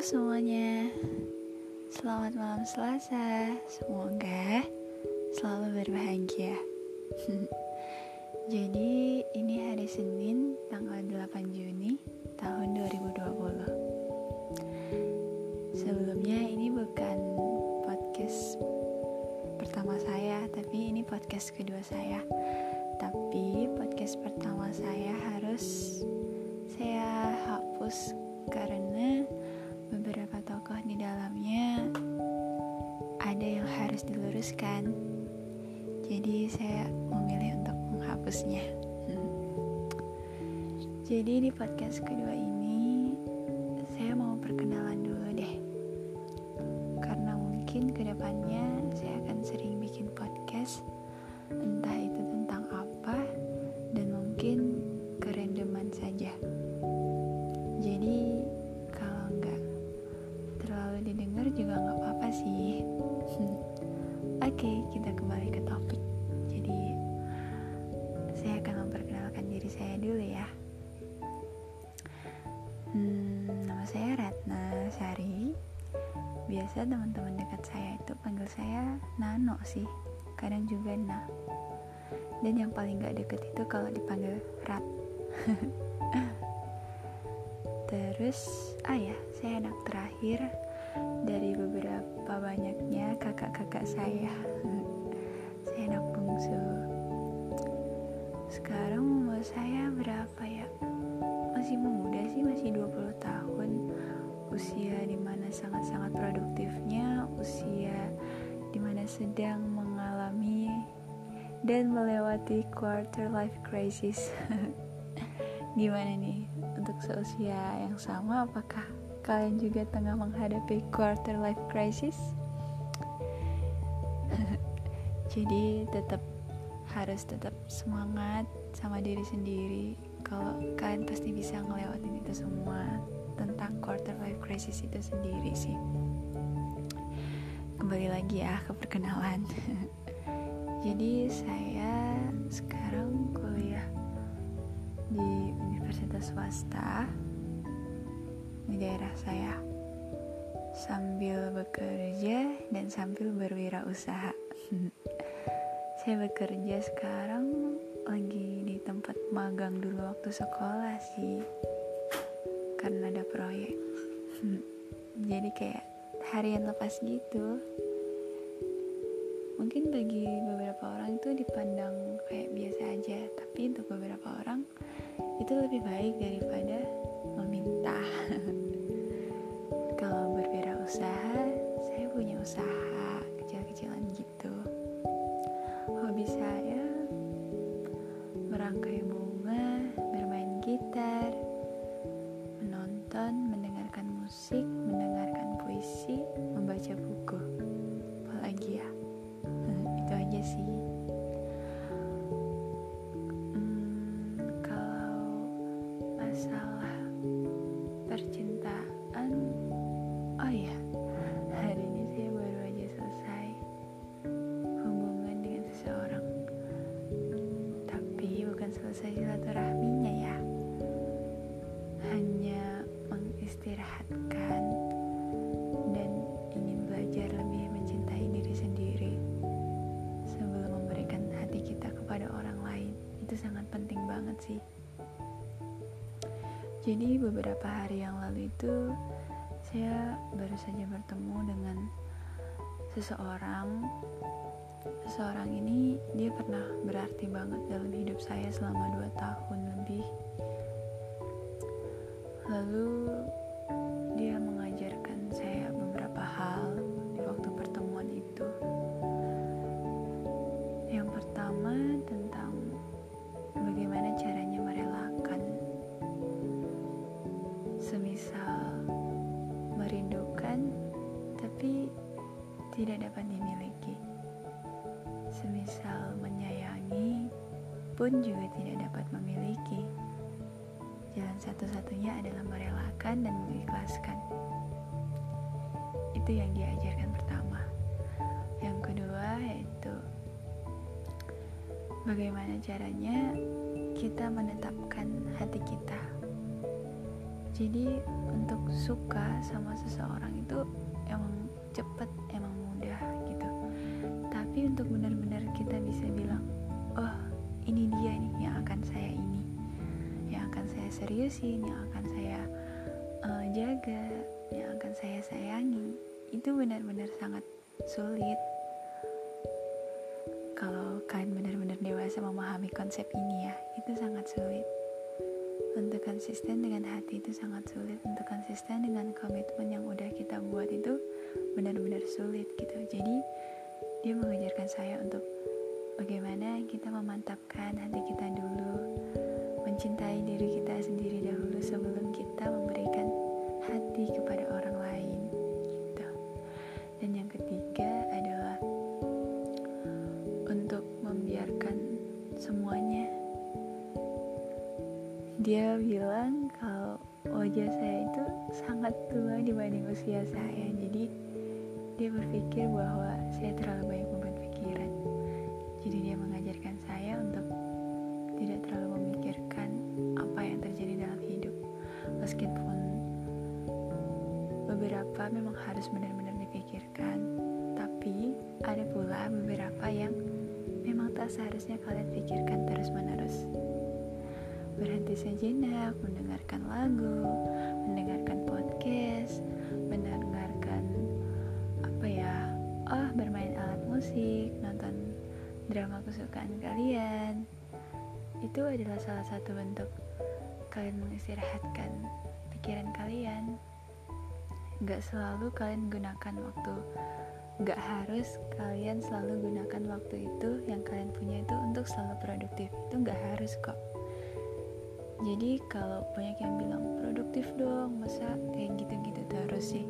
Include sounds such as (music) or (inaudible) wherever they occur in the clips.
Semuanya, selamat malam Selasa. Semoga selalu berbahagia. (laughs) Jadi, ini hari Senin, tanggal 8 Juni tahun 2020. Sebelumnya, ini bukan podcast pertama saya, tapi ini podcast kedua saya. Harus diluruskan. Jadi saya memilih untuk menghapusnya. Jadi di podcast kedua ini saya mau perkenalan Biasa teman-teman dekat saya itu panggil saya Nano sih. Kadang juga Na. Dan yang paling gak deket itu kalau dipanggil Rat. (laughs) Terus, ah ya, saya anak terakhir dari beberapa banyaknya kakak-kakak saya. (laughs) saya anak bungsu. Sekarang umur saya berapa dan melewati quarter life crisis. (laughs) Gimana nih untuk seusia yang sama apakah kalian juga tengah menghadapi quarter life crisis? (laughs) Jadi tetap harus tetap semangat sama diri sendiri. Kalau kalian pasti bisa ngelewatin itu semua tentang quarter life crisis itu sendiri sih. Kembali lagi ya ke perkenalan. (laughs) Jadi saya sekarang kuliah di universitas swasta di daerah saya sambil bekerja dan sambil berwirausaha. (laughs) saya bekerja sekarang lagi di tempat magang dulu waktu sekolah sih karena ada proyek. (laughs) Jadi kayak harian lepas gitu. Mungkin bagi beberapa orang itu dipandang kayak biasa aja, tapi untuk beberapa orang itu lebih baik daripada meminta. (laughs) sih. Jadi beberapa hari yang lalu itu saya baru saja bertemu dengan seseorang. Seseorang ini dia pernah berarti banget dalam hidup saya selama 2 tahun lebih. Lalu tidak dapat dimiliki. Semisal menyayangi pun juga tidak dapat memiliki. Jalan satu-satunya adalah merelakan dan mengikhlaskan. Itu yang diajarkan pertama. Yang kedua yaitu bagaimana caranya kita menetapkan hati kita. Jadi untuk suka sama seseorang itu emang seriusin yang akan saya uh, jaga yang akan saya sayangi. Itu benar-benar sangat sulit. Kalau kalian benar-benar dewasa memahami konsep ini ya itu sangat sulit. Untuk konsisten dengan hati itu sangat sulit. Untuk konsisten dengan komitmen yang udah kita buat itu benar-benar sulit gitu. Jadi dia mengajarkan saya untuk bagaimana kita memantapkan hati kita dulu mencintai diri kita sendiri dahulu sebelum kita memberikan hati kepada orang lain gitu. Dan yang ketiga adalah untuk membiarkan semuanya. Dia bilang kalau wajah saya itu sangat tua dibanding usia saya. Jadi dia berpikir bahwa saya terlalu memang harus benar-benar dipikirkan tapi ada pula beberapa yang memang tak seharusnya kalian pikirkan terus-menerus berhenti sejenak, mendengarkan lagu, mendengarkan podcast, mendengarkan apa ya, oh bermain alat musik, nonton drama kesukaan kalian. Itu adalah salah satu bentuk kalian mengistirahatkan pikiran kalian. Gak selalu kalian gunakan waktu. Gak harus kalian selalu gunakan waktu itu yang kalian punya itu untuk selalu produktif. Itu gak harus kok. Jadi kalau banyak yang bilang produktif dong masa kayak gitu-gitu terus sih?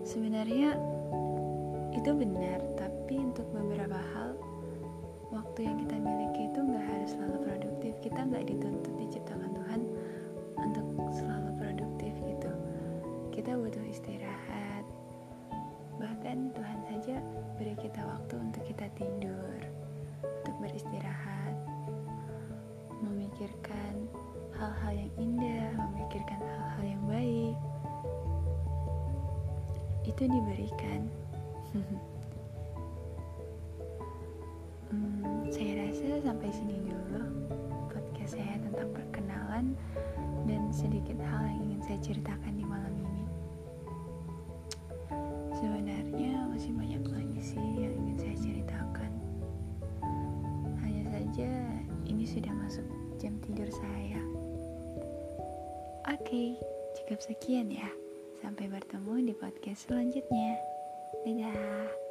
Sebenarnya itu benar tapi untuk beberapa hal waktu yang kita miliki itu nggak harus selalu produktif. Kita nggak dituntut hal-hal yang indah, memikirkan hal-hal yang baik, itu diberikan. (laughs) hmm, saya rasa sampai sini dulu podcast saya tentang perkenalan dan sedikit hal yang ingin saya ceritakan di malam ini. Sebenarnya masih banyak lagi sih yang ingin saya ceritakan. Hanya saja ini sudah masuk jam tidur saya. Oke, cukup sekian ya. Sampai bertemu di podcast selanjutnya. Dadah.